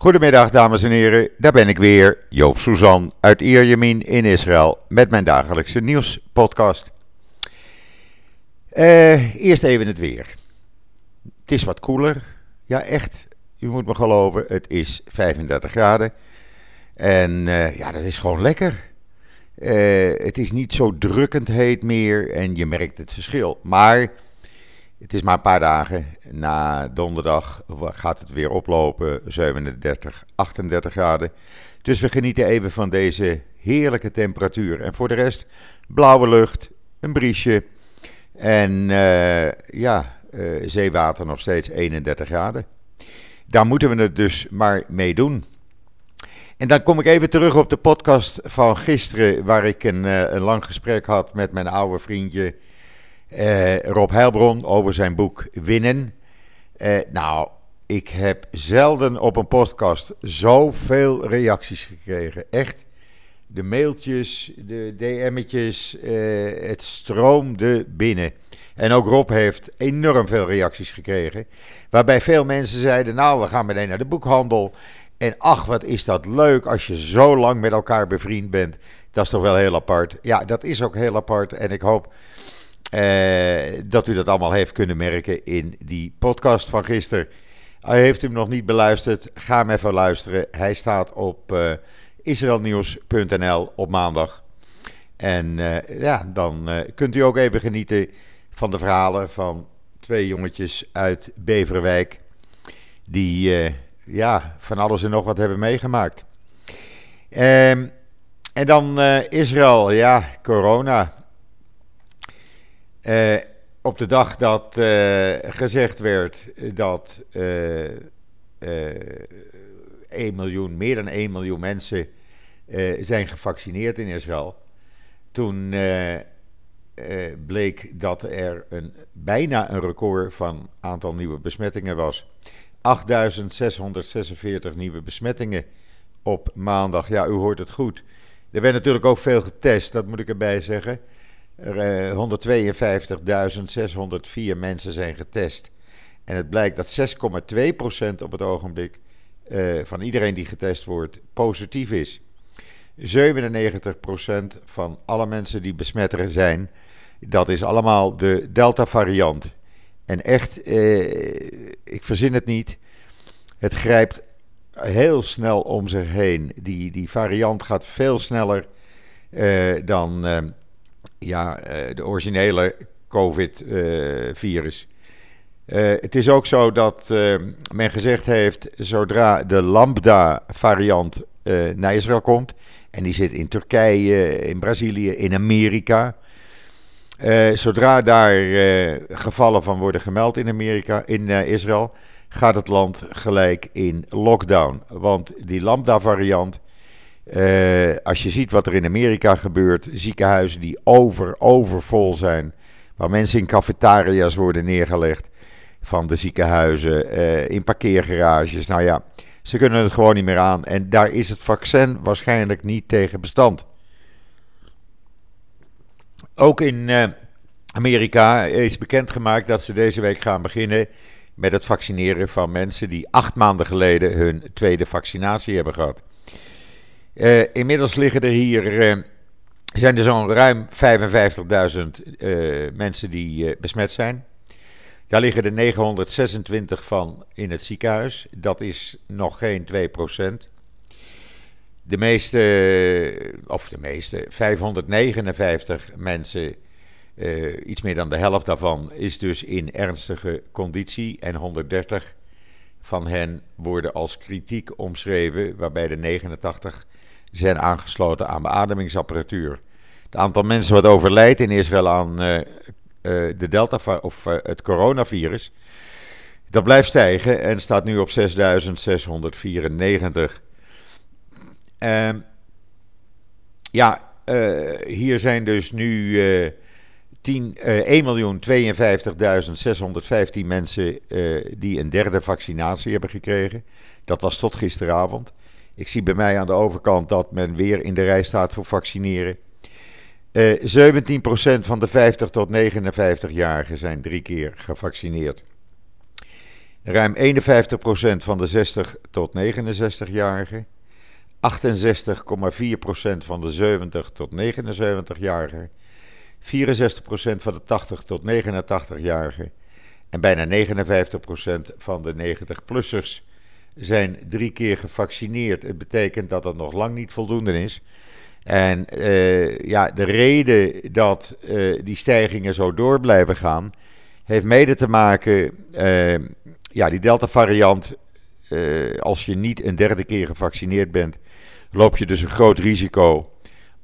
Goedemiddag dames en heren, daar ben ik weer, Joop Suzan uit Ierjemien in Israël met mijn dagelijkse nieuwspodcast. Uh, eerst even het weer. Het is wat koeler, ja echt, u moet me geloven, het is 35 graden. En uh, ja, dat is gewoon lekker. Uh, het is niet zo drukkend heet meer en je merkt het verschil. Maar het is maar een paar dagen. Na donderdag gaat het weer oplopen, 37, 38 graden. Dus we genieten even van deze heerlijke temperatuur. En voor de rest, blauwe lucht, een briesje. En uh, ja, uh, zeewater nog steeds 31 graden. Daar moeten we het dus maar mee doen. En dan kom ik even terug op de podcast van gisteren, waar ik een, uh, een lang gesprek had met mijn oude vriendje uh, Rob Heilbron over zijn boek Winnen. Uh, nou, ik heb zelden op een podcast zoveel reacties gekregen. Echt. De mailtjes, de DM'tjes, uh, het stroomde binnen. En ook Rob heeft enorm veel reacties gekregen. Waarbij veel mensen zeiden: Nou, we gaan meteen naar de boekhandel. En ach, wat is dat leuk als je zo lang met elkaar bevriend bent. Dat is toch wel heel apart. Ja, dat is ook heel apart. En ik hoop dat u dat allemaal heeft kunnen merken in die podcast van gisteren. Heeft u hem nog niet beluisterd? Ga hem even luisteren. Hij staat op uh, israelnieuws.nl op maandag. En uh, ja, dan kunt u ook even genieten van de verhalen van twee jongetjes uit Beverwijk. Die ja, van alles en nog wat hebben meegemaakt. Um, en dan Israël, ja, corona. Uh, op de dag dat uh, gezegd werd dat uh, 1 miljoen, meer dan 1 miljoen mensen zijn gevaccineerd in Israël. Toen bleek dat er een, bijna een record van aantal nieuwe besmettingen was. 8.646 nieuwe besmettingen op maandag. Ja, u hoort het goed. Er werd natuurlijk ook veel getest, dat moet ik erbij zeggen. 152.604 mensen zijn getest. En het blijkt dat 6,2% op het ogenblik uh, van iedereen die getest wordt positief is. 97% van alle mensen die besmet zijn, dat is allemaal de Delta-variant. En echt, uh, ik verzin het niet, het grijpt heel snel om zich heen. Die, die variant gaat veel sneller uh, dan ja, eh, de originele COVID-virus. Uh, het is ook zo dat men gezegd heeft, zodra de Lambda-variant naar Israël komt, en die zit in Turkije, in Brazilië, in Amerika, zodra daar gevallen van worden gemeld in Amerika, in Israël, gaat het land gelijk in lockdown. Want die Lambda-variant uh, als je ziet wat er in Amerika gebeurt, ziekenhuizen die over, overvol zijn, waar mensen in cafetaria's worden neergelegd van de ziekenhuizen, uh, in parkeergarages. Nou ja, ze kunnen het gewoon niet meer aan. En daar is het vaccin waarschijnlijk niet tegen bestand. Ook in uh, Amerika is bekendgemaakt dat ze deze week gaan beginnen met het vaccineren van mensen die acht maanden geleden hun tweede vaccinatie hebben gehad. Uh, inmiddels liggen er hier, uh, zijn er zo'n ruim 55.000 uh, mensen die besmet zijn. Daar liggen er 926 van in het ziekenhuis. Dat is nog geen 2%. De meeste, of de meeste, 559 mensen, iets meer dan de helft daarvan, is dus in ernstige conditie. En 130 van hen worden als kritiek omschreven, waarbij de 89 zijn aangesloten aan beademingsapparatuur. Het aantal mensen wat overlijdt in Israël aan uh, uh, de Delta of uh, het coronavirus, dat blijft stijgen en staat nu op 6.694. Ehm, ja, hier zijn dus nu 10, 1.052.615 mensen die een derde vaccinatie hebben gekregen. Dat was tot gisteravond. Ik zie bij mij aan de overkant dat men weer in de rij staat voor vaccineren. Uh, eh, 17% van de 50 tot 59-jarigen zijn drie keer gevaccineerd. Ruim 51% van de 60 tot 69-jarigen. 68,4% van de 70 tot 79-jarigen. 64% van de 80 tot 89-jarigen. En bijna 59% van de 90-plussers zijn drie keer gevaccineerd. Het betekent dat dat nog lang niet voldoende is. En uh, ja, de reden dat uh, die stijgingen zo door blijven gaan, heeft mede te maken, uh, ja, die Delta-variant, als je niet een derde keer gevaccineerd bent, loop je dus een groot risico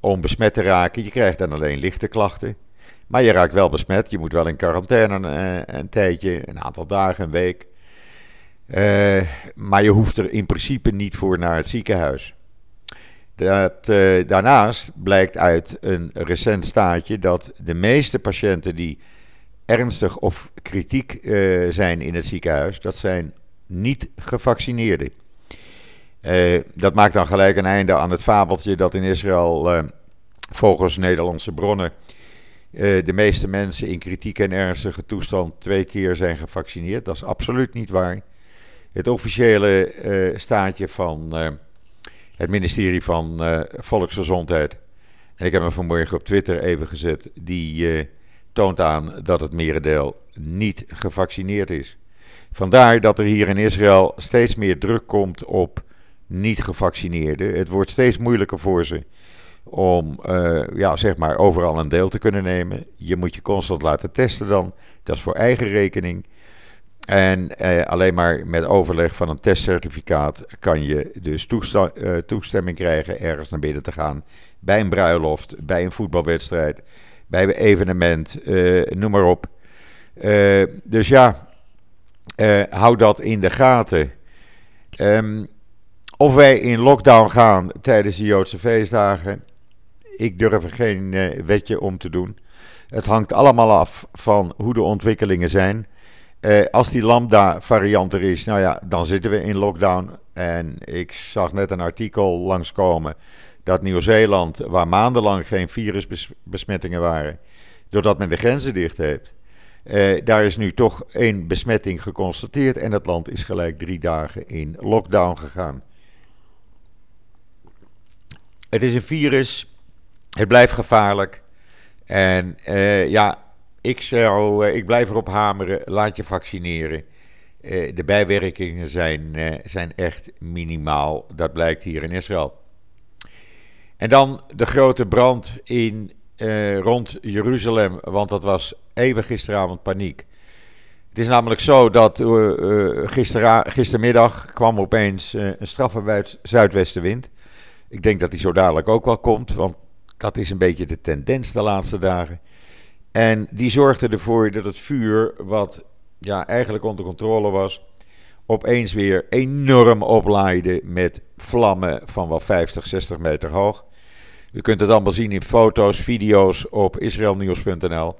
om besmet te raken. Je krijgt dan alleen lichte klachten. Maar je raakt wel besmet. Je moet wel in quarantaine een, een tijdje, een aantal dagen, een week. Uh, maar je hoeft er in principe niet voor naar het ziekenhuis. Dat, uh, daarnaast blijkt uit een recent staatje dat de meeste patiënten die ernstig of kritiek uh, zijn in het ziekenhuis, dat zijn niet gevaccineerden. dat maakt dan gelijk een einde aan het fabeltje dat in Israël volgens Nederlandse bronnen de meeste mensen in kritiek en ernstige toestand twee keer zijn gevaccineerd. Dat is absoluut niet waar. Het officiële uh, staatje van uh, het ministerie van uh, Volksgezondheid. En ik heb hem vanmorgen op Twitter even gezet. Die toont aan dat het merendeel niet gevaccineerd is. Vandaar dat er hier in Israël steeds meer druk komt op niet-gevaccineerden. Het wordt steeds moeilijker voor ze om ja, zeg maar overal een deel te kunnen nemen. Je moet je constant laten testen dan. Dat is voor eigen rekening. En eh, alleen maar met overleg van een testcertificaat kan je dus eh, toestemming krijgen ergens naar binnen te gaan. Bij een bruiloft, bij een voetbalwedstrijd, bij een evenement, eh, noem maar op. Eh, dus ja, hou dat in de gaten. Um, of wij in lockdown gaan tijdens de Joodse feestdagen, ik durf er geen wetje om te doen. Het hangt allemaal af van hoe de ontwikkelingen zijn. Uh, als die lambda-variant er is, nou ja, dan zitten we in lockdown. En ik zag net een artikel langskomen dat Nieuw-Zeeland, waar maandenlang geen virusbesmettingen waren, doordat men de grenzen dicht heeft, uh, daar is nu toch één besmetting geconstateerd en het land is gelijk drie dagen in lockdown gegaan. Het is een virus, het blijft gevaarlijk. En uh, ja, ik, eh, ik blijf erop hameren, laat je vaccineren. Eh, de bijwerkingen zijn, eh, zijn echt minimaal. Dat blijkt hier in Israël. En dan de grote brand in, rond Jeruzalem, want dat was even gisteravond paniek. Het is namelijk zo dat gister, gistermiddag kwam opeens een straffe zuidwestenwind. Ik denk dat die zo dadelijk ook wel komt, want dat is een beetje de tendens de laatste dagen. En die zorgde ervoor dat het vuur, wat ja, eigenlijk onder controle was, opeens weer enorm oplaaide met vlammen van wel 50, 60 meter hoog. U kunt het allemaal zien in foto's, video's op israelnieuws.nl.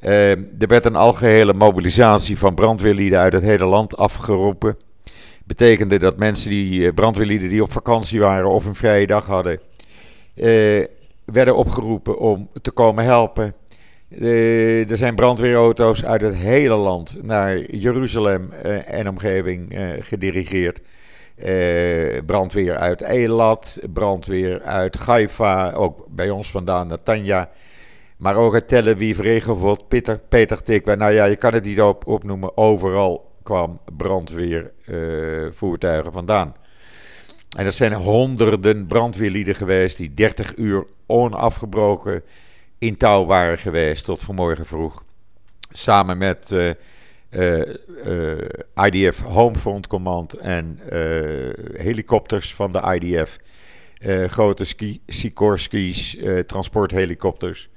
Uh, er werd een algehele mobilisatie van brandweerlieden uit het hele land afgeroepen. Betekende dat mensen die eh, brandweerlieden die op vakantie waren of een vrije dag hadden, uh, werden opgeroepen om te komen helpen. Er zijn brandweerauto's uit het hele land naar Jeruzalem uh, en omgeving uh, gedirigeerd. Uh, brandweer uit Eilat, brandweer uit Haifa, ook bij ons vandaan Tanja. Maar ook uit Tel Aviv, Regenvot, Peter, Peter Tikwa. Nou ja, je kan het niet op, opnoemen. Overal kwam brandweervoertuigen vandaan. En dat zijn honderden brandweerlieden geweest die 30 uur onafgebroken in touw waren geweest tot vanmorgen vroeg. Samen met uh, uh, uh, IDF Homefront Command en helikopters van de IDF. grote ski, Sikorskis, transporthelikopters.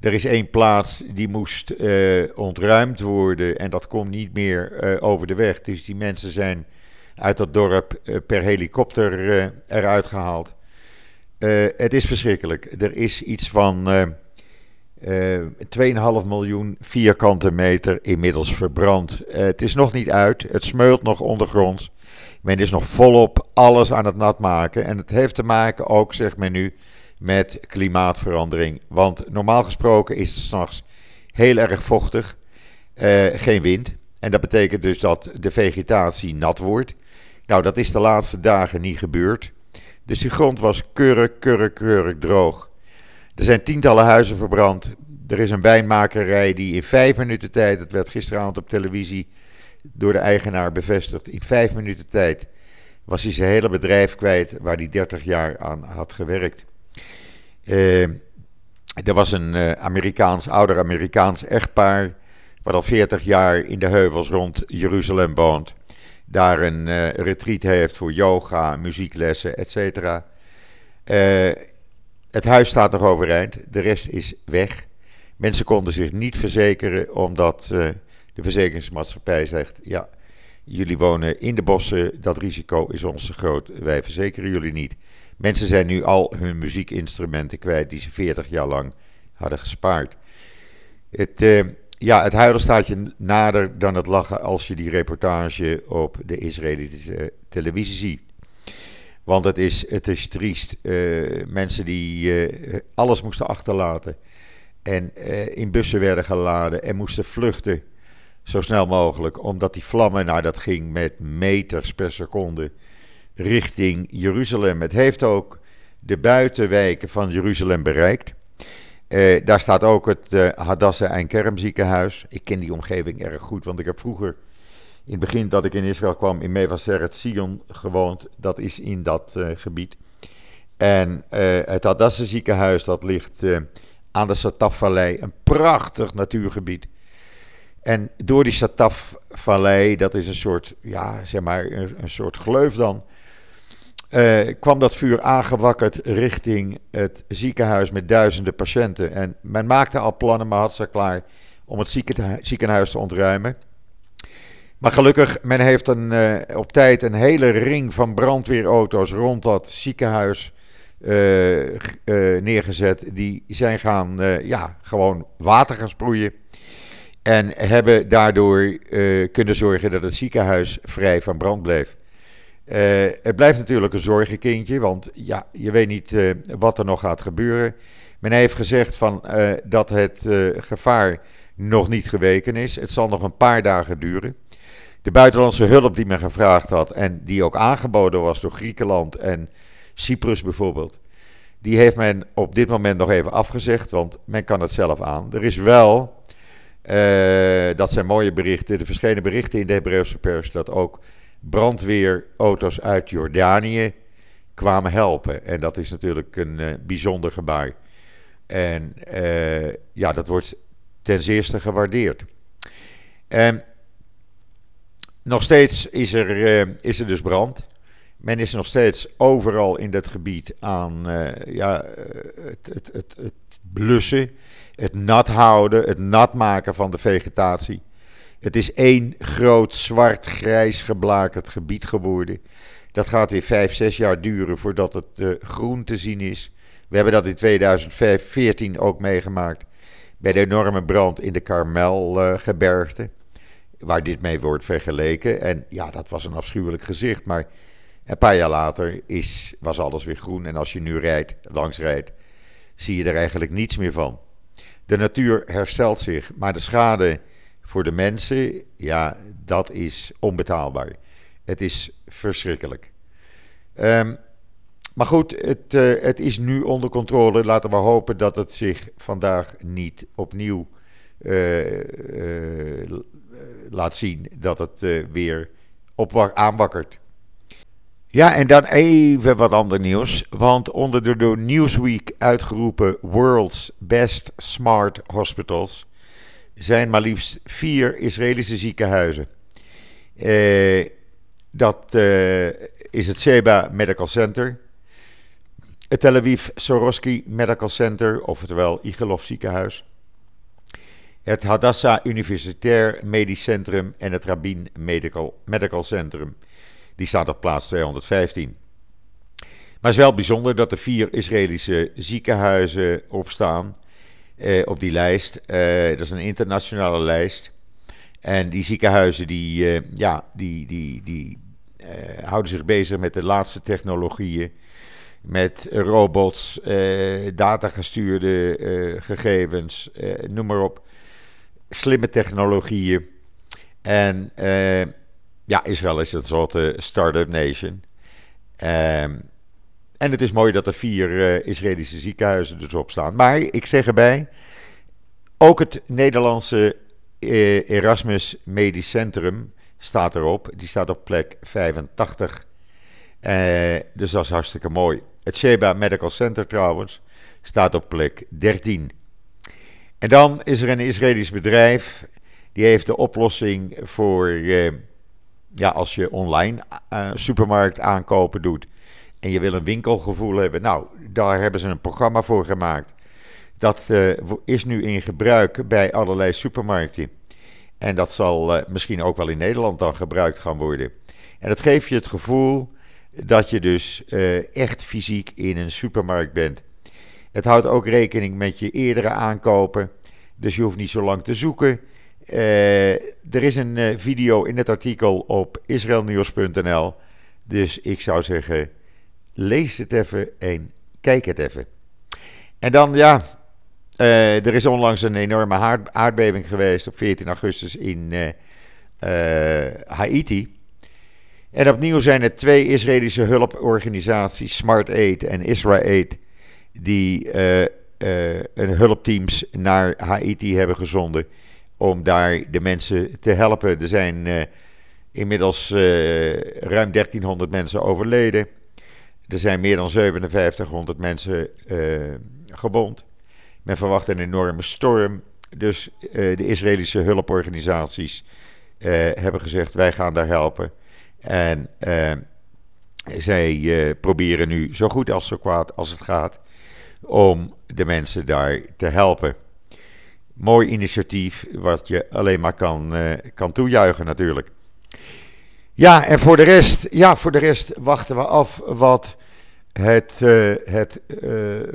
Er is één plaats die moest ontruimd worden en dat komt niet meer over de weg. Dus die mensen zijn uit dat dorp per helikopter eruit gehaald. het is verschrikkelijk. Er is iets van 2,5 eh, miljoen vierkante meter inmiddels verbrand. Uh, het is nog niet uit, het smeult nog ondergronds. Men is nog volop alles aan het nat maken. En het heeft te maken ook, zegt men nu, met klimaatverandering. Want normaal gesproken is het s'nachts heel erg vochtig. Uh, geen wind. En dat betekent dus dat de vegetatie nat wordt. Nou, dat is de laatste dagen niet gebeurd. Dus die grond was keurig, keurig, keurig droog. Er zijn tientallen huizen verbrand. Er is een wijnmakerij die in vijf minuten tijd, het werd gisteravond op televisie door de eigenaar bevestigd, in vijf minuten tijd was hij zijn hele bedrijf kwijt waar hij 30 jaar aan had gewerkt. Uh, er was een uh, Amerikaans, ouder Amerikaans echtpaar, wat al 40 jaar in de heuvels rond Jeruzalem woont. Daar een uh, retreat heeft voor yoga, muzieklessen, etc. het huis staat nog overeind, de rest is weg. Mensen konden zich niet verzekeren omdat de verzekeringsmaatschappij zegt: ja, jullie wonen in de bossen, dat risico is ons te groot, wij verzekeren jullie niet. Mensen zijn nu al hun muziekinstrumenten kwijt die ze 40 jaar lang hadden gespaard. Het, uh, ja, het huilen staat je nader dan het lachen als je die reportage op de Israëlische televisie ziet. Want het is, het is triest. Uh, mensen die uh, alles moesten achterlaten en in bussen werden geladen en moesten vluchten zo snel mogelijk, omdat die vlammen, nou dat ging met meters per seconde richting Jeruzalem. Het heeft ook de buitenwijken van Jeruzalem bereikt. Eh, daar staat ook het Hadassah en Kerm ziekenhuis. Ik ken die omgeving erg goed, want ik heb vroeger, in het begin dat ik in Israël kwam, in Mevaseret Sion gewoond. Dat is in dat uh, gebied. En het Hadassah ziekenhuis, dat ligt aan de Sataf-vallei, een prachtig natuurgebied. En door die Sataf-vallei, dat is een soort, ja, zeg maar, een, soort gleuf dan, kwam dat vuur aangewakkerd richting het ziekenhuis met duizenden patiënten. En men maakte al plannen, maar had ze klaar om het ziekenhuis te ontruimen. Maar gelukkig, men heeft een, uh, op tijd een hele ring van brandweerauto's rond dat ziekenhuis uh, neergezet. Die zijn gaan, ja, gewoon water gaan sproeien. En hebben daardoor kunnen zorgen dat het ziekenhuis vrij van brand bleef. Het blijft natuurlijk een zorgenkindje, want ja, je weet niet wat er nog gaat gebeuren. Men heeft gezegd van, dat het gevaar nog niet geweken is. Het zal nog een paar dagen duren. De buitenlandse hulp die men gevraagd had en die ook aangeboden was door Griekenland en Cyprus bijvoorbeeld, die heeft men op dit moment nog even afgezegd, want men kan het zelf aan. Er is wel, dat zijn mooie berichten, de verschillende berichten in de Hebreeuwse pers, dat ook brandweerauto's uit Jordanië kwamen helpen. En dat is natuurlijk een uh, bijzonder gebaar. En uh, ja, dat wordt ten zeerste gewaardeerd. En nog steeds is er, uh, is er dus brand. Men is nog steeds overal in dat gebied aan ja, het, het, het, het blussen, het nat houden, het nat maken van de vegetatie. Het is één groot zwart-grijs geblakerd gebied geworden. Dat gaat weer vijf, zes jaar duren voordat het groen te zien is. We hebben dat in 2014 ook meegemaakt. Bij de enorme brand in de Karmelgebergte. Waar dit mee wordt vergeleken. En ja, dat was een afschuwelijk gezicht. Maar een paar jaar later is, was alles weer groen. En als je nu rijdt, langs rijdt, zie je er eigenlijk niets meer van. De natuur herstelt zich, maar de schade voor de mensen, ja, dat is onbetaalbaar. Het is verschrikkelijk. Um, maar goed, het, uh, het, is nu onder controle. Laten we hopen dat het zich vandaag niet opnieuw uh, laat zien. Dat het weer op aanwakkert. Ja, en dan even wat ander nieuws. Want onder de door Newsweek uitgeroepen World's Best Smart Hospitals zijn maar liefst vier Israëlische ziekenhuizen. Uh, dat is het Sheba Medical Center, het Tel Aviv Soroski Medical Center, oftewel Igelov ziekenhuis, het Hadassah Universitair Medisch Centrum en het Rabin Medical, Medical Centrum. Die staat op plaats 215. Maar het is wel bijzonder dat er vier Israëlische ziekenhuizen opstaan uh, op die lijst. Uh, dat is een internationale lijst. En die ziekenhuizen die, uh, ja, die, die, die houden zich bezig met de laatste technologieën. Met robots, datagestuurde gegevens, noem maar op. Slimme technologieën. En ja, Israël is een soort start-up nation. Ehm, en het is mooi dat er vier Israëlische ziekenhuizen dus op staan. Maar ik zeg erbij, ook het Nederlandse Erasmus Medisch Centrum staat erop. Die staat op plek 85. Uh, dus dat is hartstikke mooi. Het Sheba Medical Center trouwens staat op plek 13. En dan is er een Israëlisch bedrijf. Die heeft de oplossing voor uh, ja, als je online uh, supermarkt aankopen doet. En je wil een winkelgevoel hebben. Nou, daar hebben ze een programma voor gemaakt. Dat is nu in gebruik bij allerlei supermarkten. En dat zal misschien ook wel in Nederland dan gebruikt gaan worden. En dat geeft je het gevoel dat je dus uh, echt fysiek in een supermarkt bent. Het houdt ook rekening met je eerdere aankopen, dus je hoeft niet zo lang te zoeken. Uh, er is een uh, video in het artikel op israelnieuws.nl, dus ik zou zeggen, lees het even en kijk het even. En dan ja, er is onlangs een enorme aardbeving geweest op 14 augustus in Haiti. En opnieuw zijn er twee Israëlische hulporganisaties, Smart Aid en Israel Aid, die uh, uh, hulpteams naar Haiti hebben gezonden om daar de mensen te helpen. Er zijn uh, inmiddels ruim 1300 mensen overleden. Er zijn meer dan 5700 mensen gewond. Men verwacht een enorme storm. Dus de Israëlische hulporganisaties hebben gezegd: wij gaan daar helpen. En zij proberen nu zo goed als zo kwaad als het gaat om de mensen daar te helpen. Mooi initiatief, wat je alleen maar kan, uh, kan toejuichen natuurlijk. Ja, en voor de rest, ja, voor de rest wachten we af wat het, het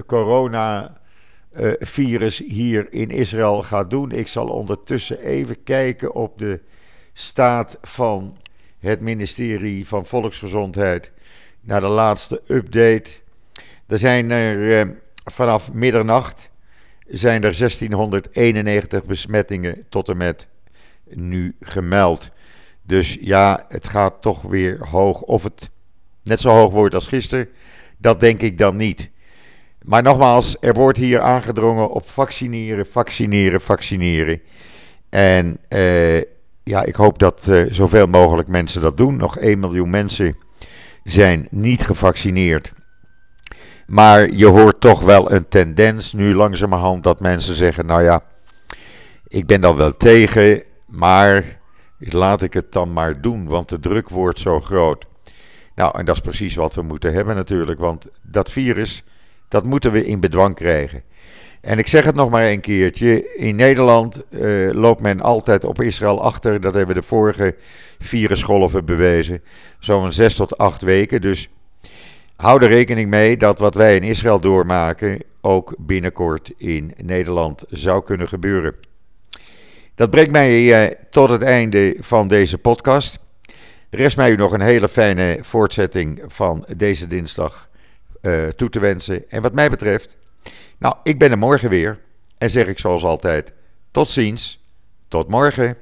coronavirus hier in Israël gaat doen. Ik zal ondertussen even kijken op de staat van het ministerie van Volksgezondheid naar de laatste update. Er zijn er eh, vanaf middernacht zijn er 1691 besmettingen tot en met nu gemeld. Dus ja, het gaat toch weer hoog. Of het net zo hoog wordt als gisteren, dat denk ik dan niet. Maar nogmaals, er wordt hier aangedrongen op vaccineren, vaccineren, vaccineren. En eh, ja, ik hoop dat uh, zoveel mogelijk mensen dat doen. Nog 1 miljoen mensen zijn niet gevaccineerd. Maar je hoort toch wel een tendens nu langzamerhand dat mensen zeggen: Nou ja, ik ben dan wel tegen, maar laat ik het dan maar doen, want de druk wordt zo groot. Nou, en dat is precies wat we moeten hebben natuurlijk, want dat virus, dat moeten we in bedwang krijgen. En ik zeg het nog maar een keertje. In Nederland uh, loopt men altijd op Israël achter. Dat hebben de vorige virusgolven bewezen. Zo'n zes tot acht weken. Dus hou er rekening mee dat wat wij in Israël doormaken. ook binnenkort in Nederland zou kunnen gebeuren. Dat brengt mij uh, tot het einde van deze podcast. Rest mij u nog een hele fijne voortzetting van deze dinsdag uh, toe te wensen. En wat mij betreft. Nou, ik ben er morgen weer. En zeg ik zoals altijd: tot ziens, tot morgen.